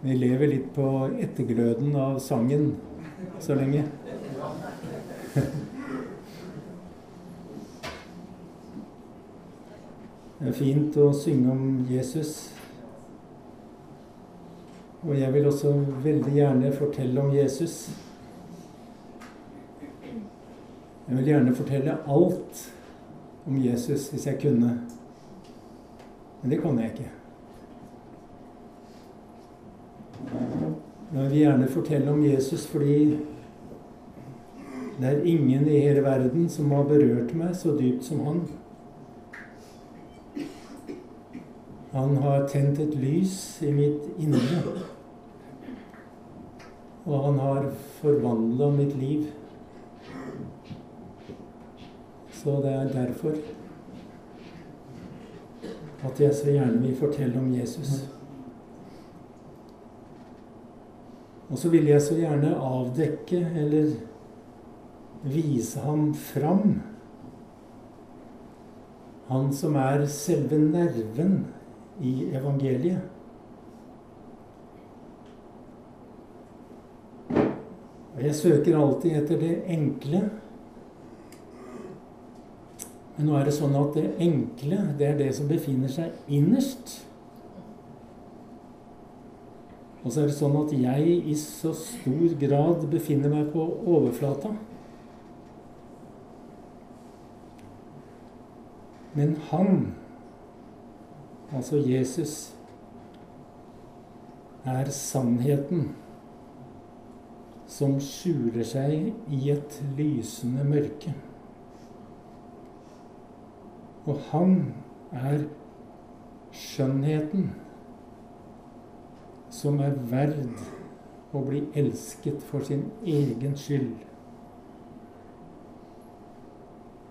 Vi lever litt på ettergløden av sangen så lenge. Det er fint å synge om Jesus. Og jeg vil også veldig gjerne fortelle om Jesus. Jeg vil gjerne fortelle alt om Jesus hvis jeg kunne. Men det kan jeg ikke. Jeg vil gjerne fortelle om Jesus fordi det er ingen i hele verden som har berørt meg så dypt som han. Han har tent et lys i mitt indre. Og han har forvandla mitt liv. Så det er derfor at jeg så gjerne vil fortelle om Jesus. Og så vil jeg så gjerne avdekke eller vise ham fram. Han som er selve nerven i evangeliet. Og jeg søker alltid etter det enkle. Men nå er det sånn at det enkle, det er det som befinner seg innerst. Og så er det sånn at jeg i så stor grad befinner meg på overflata. Men han, altså Jesus, er sannheten som skjuler seg i et lysende mørke. Og han er skjønnheten som er verd å bli elsket for sin egen skyld.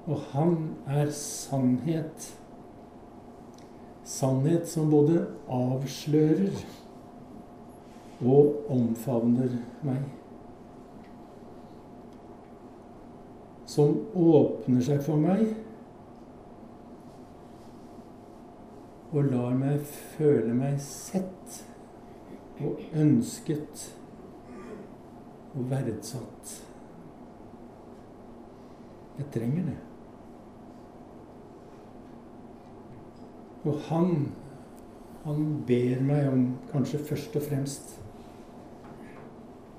Og han er sannhet. Sannhet som både avslører og omfavner meg. Som åpner seg for meg og lar meg føle meg sett og ønsket og verdsatt. Jeg trenger det. Og han, han ber meg om, kanskje først og fremst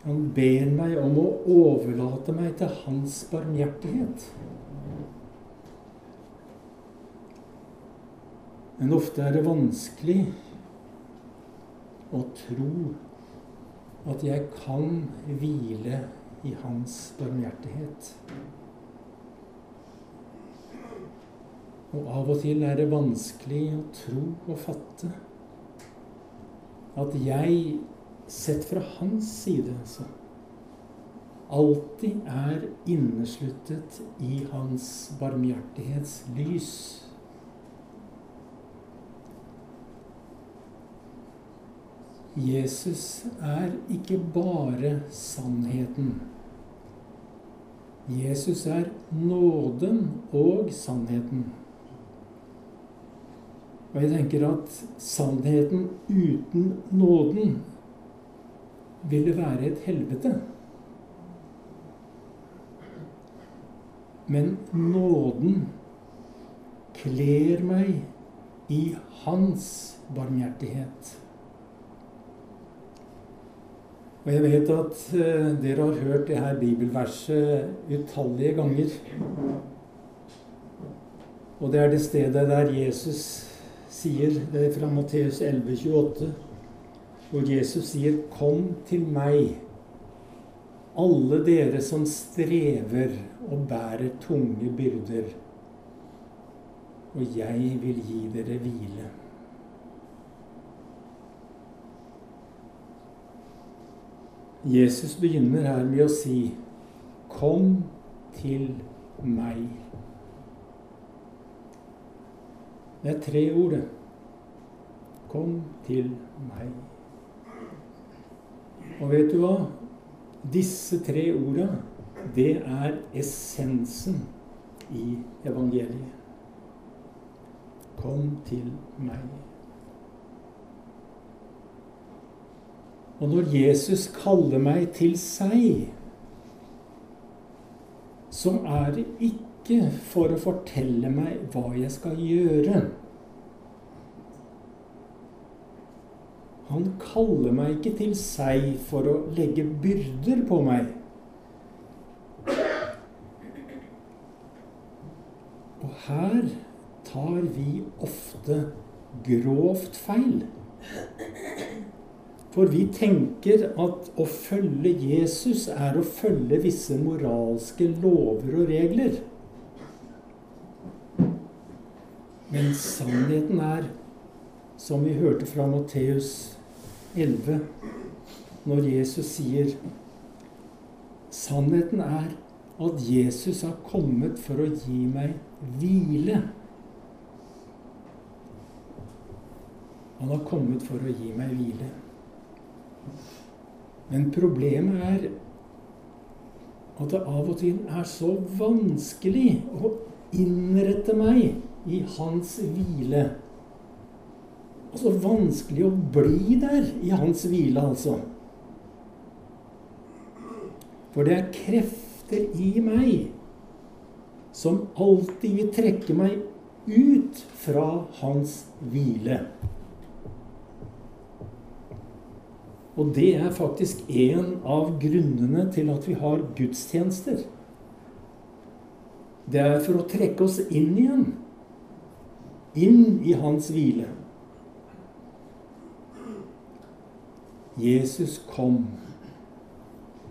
Han ber meg om å overlate meg til hans barmhjertighet. Men ofte er det vanskelig og tro at jeg kan hvile i Hans barmhjertighet. Og av og til er det vanskelig å tro og fatte at jeg, sett fra hans side, altså, alltid er innesluttet i hans barmhjertighets Jesus er ikke bare sannheten. Jesus er nåden og sannheten. Og jeg tenker at sannheten uten nåden ville være et helvete. Men nåden kler meg i hans barmhjertighet. Og jeg vet at uh, dere har hørt det her bibelverset utallige ganger. Og det er det stedet der Jesus sier, det er fra Matteus 11, 28, hvor Jesus sier 'Kom til meg, alle dere som strever og bærer tunge byrder, og jeg vil gi dere hvile'. Jesus begynner her med å si 'Kom til meg'. Det er tre ord, det. Kom til meg. Og vet du hva? Disse tre orda, det er essensen i evangeliet. Kom til meg. Og når Jesus kaller meg til seg, så er det ikke for å fortelle meg hva jeg skal gjøre. Han kaller meg ikke til seg for å legge byrder på meg. Og her tar vi ofte grovt feil. For vi tenker at å følge Jesus er å følge visse moralske lover og regler. Men sannheten er, som vi hørte fra Matteus 11, når Jesus sier Sannheten er at Jesus har kommet for å gi meg hvile. Han har kommet for å gi meg hvile. Men problemet er at det av og til er så vanskelig å innrette meg i hans hvile. Og så vanskelig å bli der i hans hvile, altså. For det er krefter i meg som alltid vil trekke meg ut fra hans hvile. Og det er faktisk en av grunnene til at vi har gudstjenester. Det er for å trekke oss inn igjen. Inn i hans hvile. Jesus kom.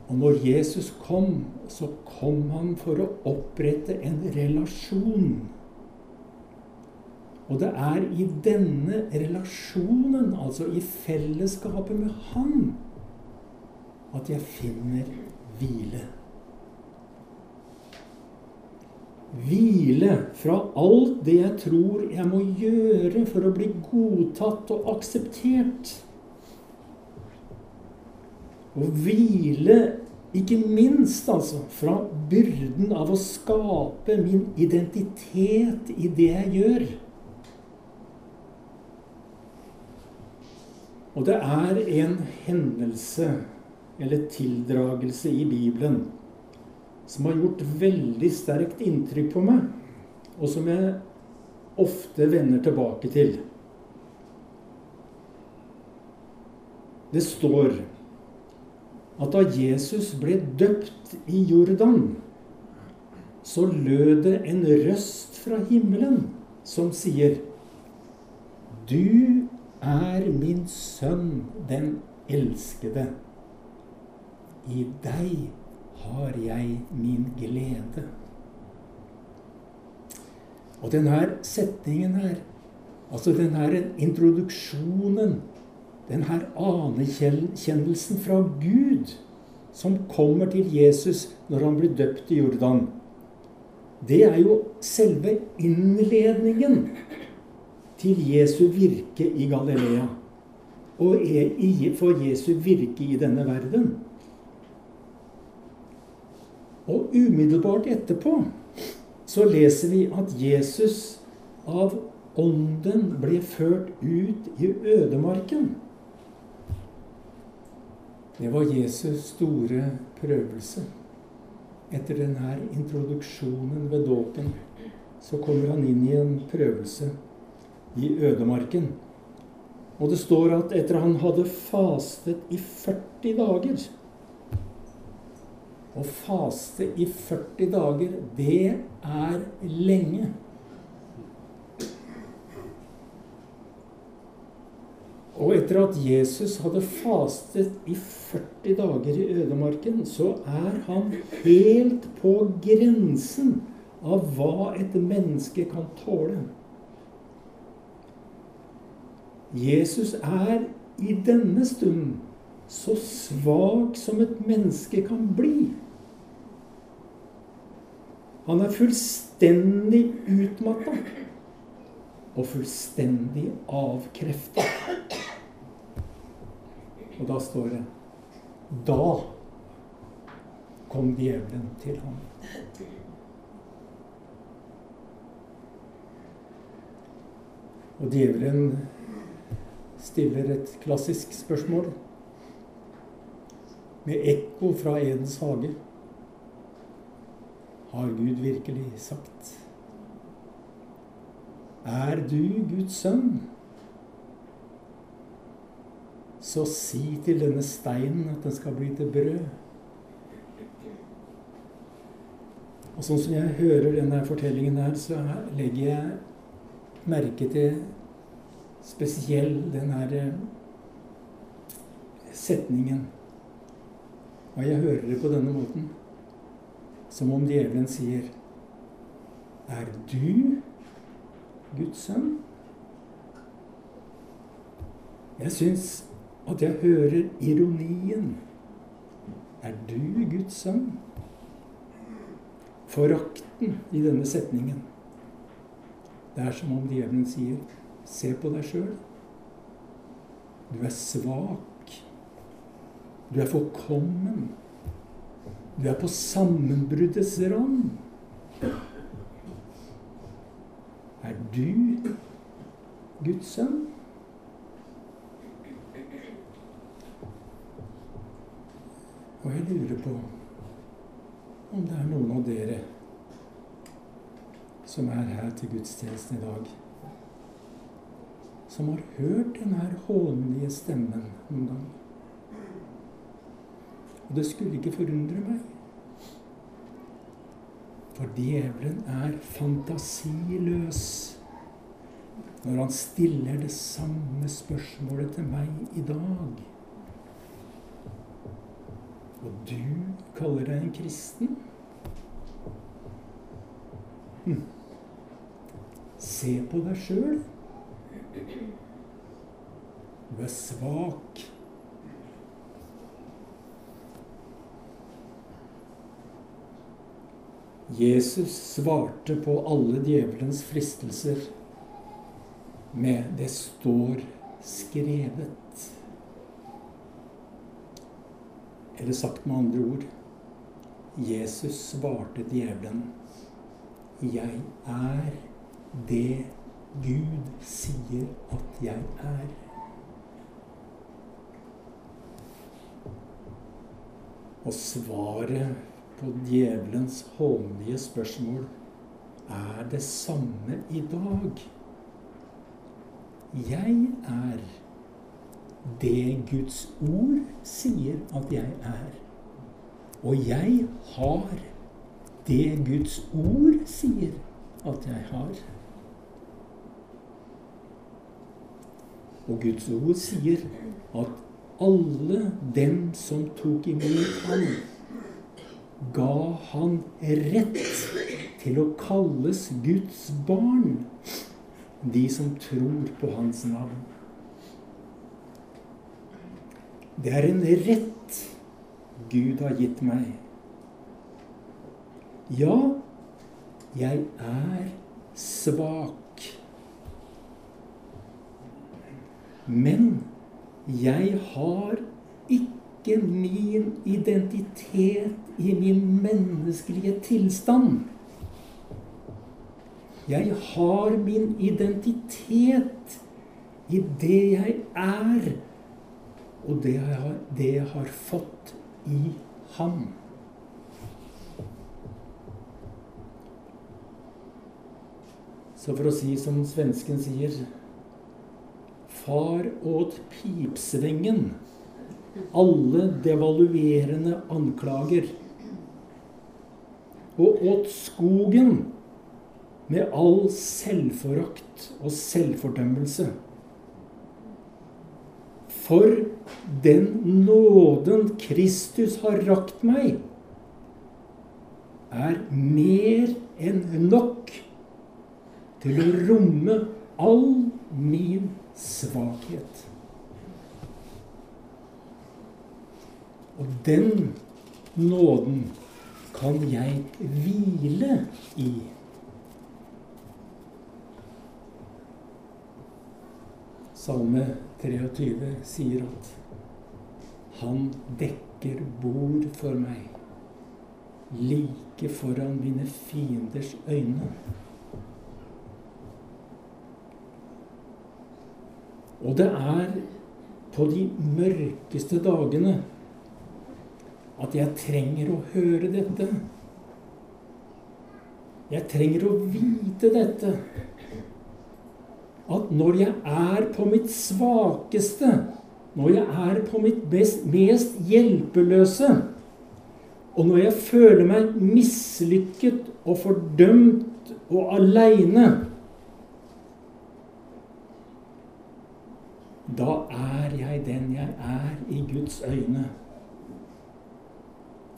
Og når Jesus kom, så kom han for å opprette en relasjon og det er i denne relasjonen, altså i fellesskapet med Han, at jeg finner hvile. Hvile fra alt det jeg tror jeg må gjøre for å bli godtatt og akseptert. Og hvile ikke minst altså fra byrden av å skape min identitet i det jeg gjør. Og det er en hendelse eller tildragelse i Bibelen som har gjort veldig sterkt inntrykk på meg, og som jeg ofte vender tilbake til. Det står at da Jesus ble døpt i Jordan, så lød det en røst fra himmelen som sier Du er min sønn, den elskede. I deg har jeg min glede. Og denne setningen her, altså denne introduksjonen, denne anerkjennelsen fra Gud som kommer til Jesus når han blir døpt i Jordan, det er jo selve innledningen til Jesu virke i Galilea. Og for Jesu virke i denne verden. Og umiddelbart etterpå så leser vi at Jesus av ånden ble ført ut i ødemarken. Det var Jesus store prøvelse. Etter denne introduksjonen ved dåpen så kommer han inn i en prøvelse i ødemarken. Og det står at etter han hadde fastet i 40 dager Å faste i 40 dager, det er lenge. Og etter at Jesus hadde fastet i 40 dager i ødemarken, så er han helt på grensen av hva et menneske kan tåle. Jesus er i denne stunden så svak som et menneske kan bli. Han er fullstendig utmatta og fullstendig avkrefta. Og da står det Da kom djevelen til ham. Og djevelen stiller et klassisk spørsmål. med ekko fra Edens hage. Har Gud virkelig sagt? Er du Guds sønn? Så si til denne steinen at den skal bli til brød. Og sånn som jeg hører denne fortellingen her, så legger jeg merke til spesiell den her eh, setningen. Og jeg hører det på denne måten. Som om djevelen sier Er du Guds sønn? Jeg syns at jeg hører ironien. Er du Guds sønn? Forakten i denne setningen. Det er som om djevelen sier Se på deg sjøl. Du er svak. Du er forkommen. Du er på sammenbruddets rand. Er du Guds sønn? Og jeg lurer på om det er noen av dere som er her til gudstjenesten i dag, som har hørt denne hånlige stemmen noen gang. Og det skulle ikke forundre meg. For djevelen er fantasiløs når han stiller det samme spørsmålet til meg i dag. Og du kaller deg en kristen? Hm. Se på deg sjøl. Du er svak. Jesus svarte på alle djevelens fristelser med 'det står skrevet'. Eller sagt med andre ord Jesus svarte djevelen 'Jeg er det Gud sier at jeg er'. Og svaret på djevelens hånlige spørsmål er det samme i dag. Jeg er det Guds ord sier at jeg er. Og jeg har det Guds ord sier at jeg har. Og Guds ord sier at alle dem som tok imot ham, ga han rett til å kalles Guds barn, de som tror på hans navn. Det er en rett Gud har gitt meg. Ja, jeg er svak. Men jeg har ikke min identitet i min menneskelige tilstand. Jeg har min identitet i det jeg er, og det jeg har, det jeg har fått i ham. Så for å si som svensken sier Far åt pipsvingen alle devaluerende anklager. Og åt skogen med all selvforakt og selvfordømmelse. For den nåden Kristus har rakt meg, er mer enn nok til å romme all min svakhet. Og den nåden kan jeg hvile i. Salme 23 sier at han dekker bord for meg like foran mine fienders øyne. Og det er på de mørkeste dagene at jeg trenger å høre dette. Jeg trenger å vite dette. At når jeg er på mitt svakeste, når jeg er på mitt best, mest hjelpeløse, og når jeg føler meg mislykket og fordømt og aleine Da jeg den jeg er i Guds øyne.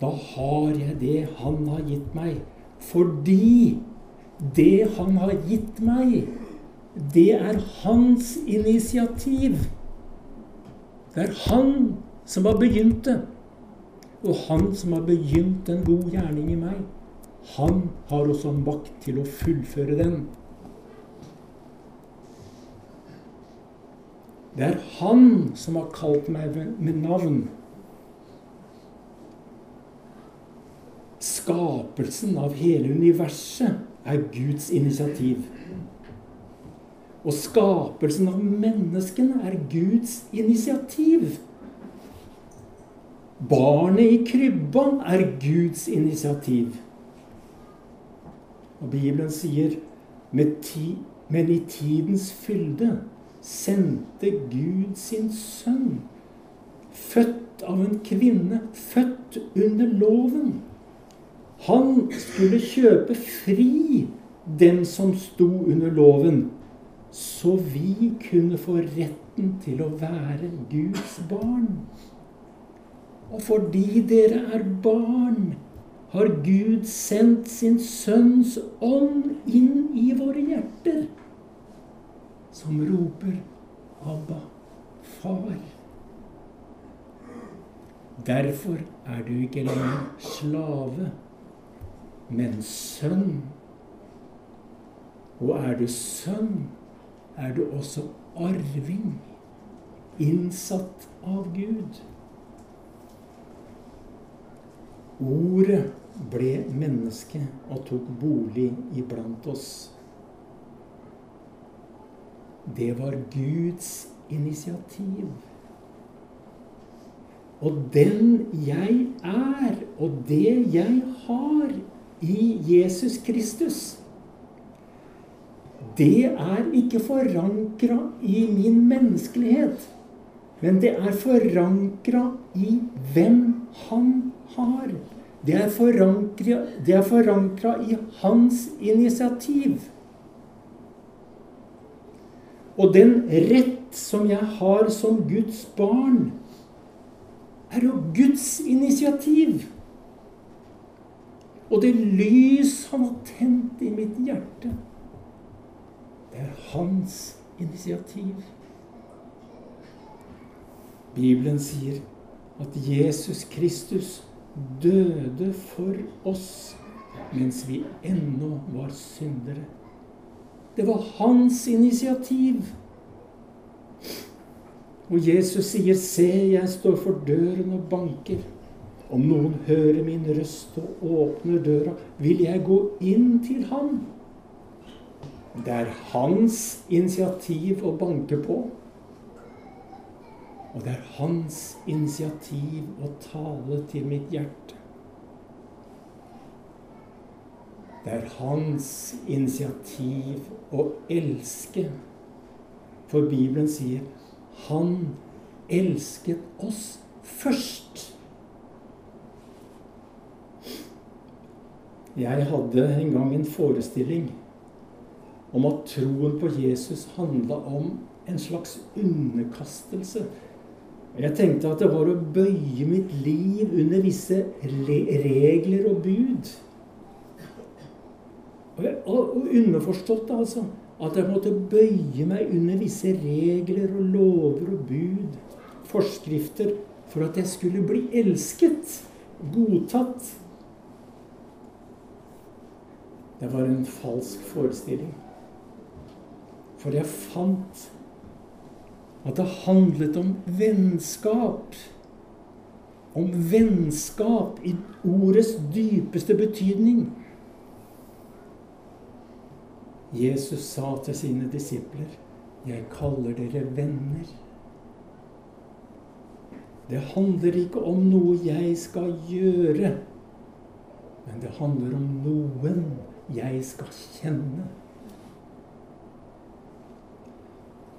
Da har jeg det Han har gitt meg. Fordi det Han har gitt meg, det er Hans initiativ. Det er Han som har begynt det. Og Han som har begynt en god gjerning i meg, han har også makt til å fullføre den. Det er Han som har kalt meg med navn. Skapelsen av hele universet er Guds initiativ. Og skapelsen av menneskene er Guds initiativ. Barnet i krybba er Guds initiativ. Og Bibelen sier men i tidens fylde sendte Gud sin sønn, født av en kvinne, født under loven. Han skulle kjøpe fri den som sto under loven, så vi kunne få retten til å være Guds barn. Og fordi dere er barn, har Gud sendt sin Sønns ånd inn i våre hjerter, som roper 'Abba, far'. Derfor er du ikke lenger slave, men sønn. Og er du sønn, er du også arving, innsatt av Gud. Ordet ble menneske og tok bolig iblant oss. Det var Guds initiativ. Og den jeg er, og det jeg har i Jesus Kristus, det er ikke forankra i min menneskelighet, men det er forankra i hvem han har. Det er forankra i hans initiativ. Og den rett som jeg har som Guds barn, er jo Guds initiativ. Og det lys han har tent i mitt hjerte, det er hans initiativ. Bibelen sier at Jesus Kristus døde for oss mens vi ennå var syndere. Det var hans initiativ. Og Jesus sier, 'Se, jeg står for døren og banker.' Om noen hører min røst og åpner døra, vil jeg gå inn til ham. Det er hans initiativ å banke på. Og det er hans initiativ å tale til mitt hjerte. Det er hans initiativ å elske. For Bibelen sier 'Han elsket oss først'. Jeg hadde en gang en forestilling om at troen på Jesus handla om en slags underkastelse. Jeg tenkte at det var å bøye mitt liv under visse regler og bud. Og, underforstått, altså. At jeg måtte bøye meg under visse regler og lover og bud, forskrifter, for at jeg skulle bli elsket, godtatt. Det var en falsk forestilling. For jeg fant at det handlet om vennskap. Om vennskap i ordets dypeste betydning. Jesus sa til sine disipler, 'Jeg kaller dere venner'. Det handler ikke om noe jeg skal gjøre, men det handler om noen jeg skal kjenne.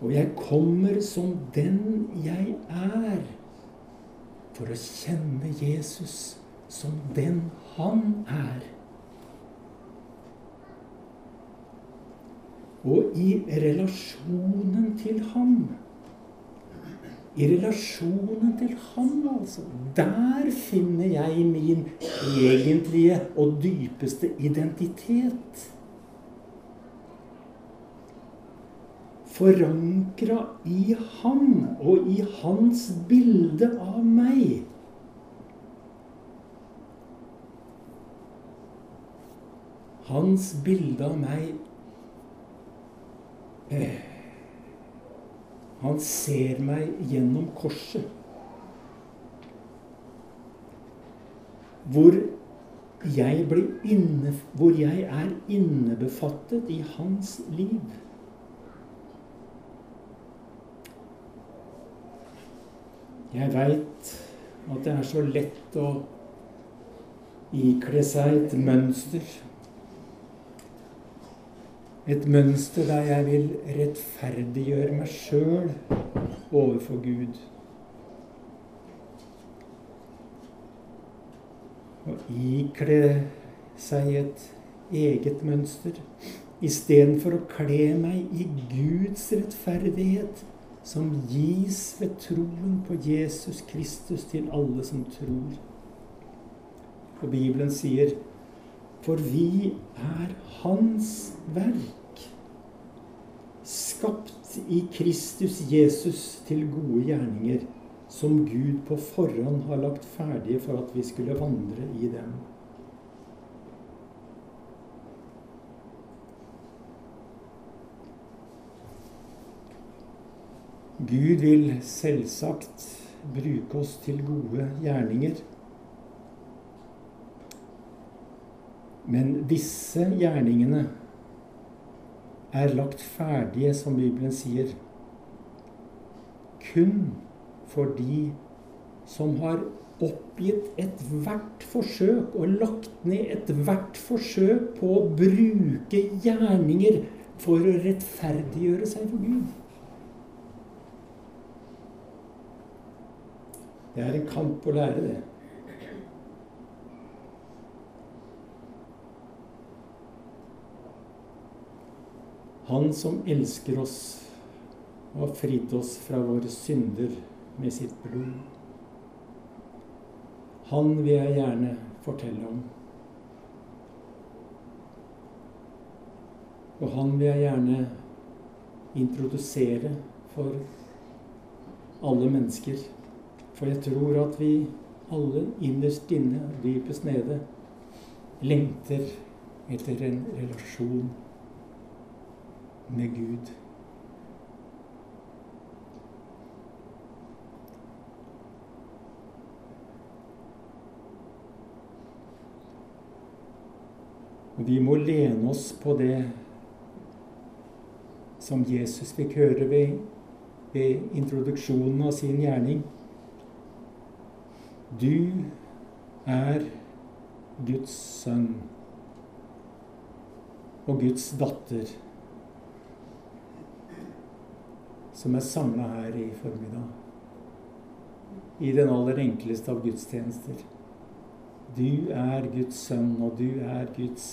Og jeg kommer som den jeg er, for å kjenne Jesus som den han er. Og i relasjonen til ham i relasjonen til Han, altså. Der finner jeg min egentlige og dypeste identitet. Forankra i Han og i Hans bilde av meg. Hans bilde av meg han ser meg gjennom korset. Hvor jeg, inne, hvor jeg er innebefattet i hans liv. Jeg veit at det er så lett å ikle seg et mønster et mønster der jeg vil rettferdiggjøre meg sjøl overfor Gud. Å ikle seg et eget mønster istedenfor å kle meg i Guds rettferdighet, som gis ved troen på Jesus Kristus til alle som tror. Og Bibelen sier for vi er Hans verk skapt i Kristus Jesus til gode gjerninger, som Gud på forhånd har lagt ferdige for at vi skulle vandre i dem. Gud vil selvsagt bruke oss til gode gjerninger. Men disse gjerningene er lagt ferdige, som Bibelen sier, kun for de som har oppgitt ethvert forsøk og lagt ned ethvert forsøk på å bruke gjerninger for å rettferdiggjøre seg for Gud. Det er en kamp å lære det. Han som elsker oss og har fridd oss fra våre synder med sitt blod. Han vil jeg gjerne fortelle om. Og han vil jeg gjerne introdusere for alle mennesker. For jeg tror at vi alle innerst inne, dypest nede, lengter etter en relasjon med Gud. Vi må lene oss på det som Jesus fikk høre ved, ved introduksjonen av sin gjerning. Du er Guds sønn og Guds datter som er samla her i formiddag. I den aller enkleste av gudstjenester. Du er Guds sønn, og du er Guds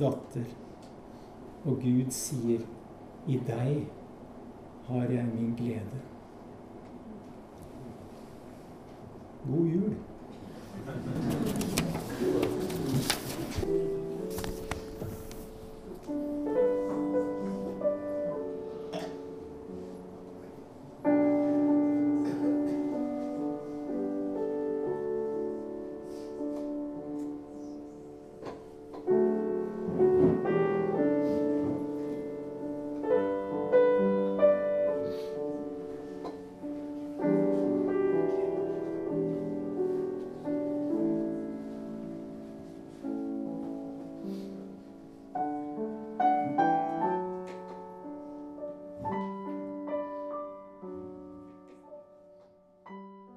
datter. Og Gud sier, 'I deg har jeg min glede'. God jul.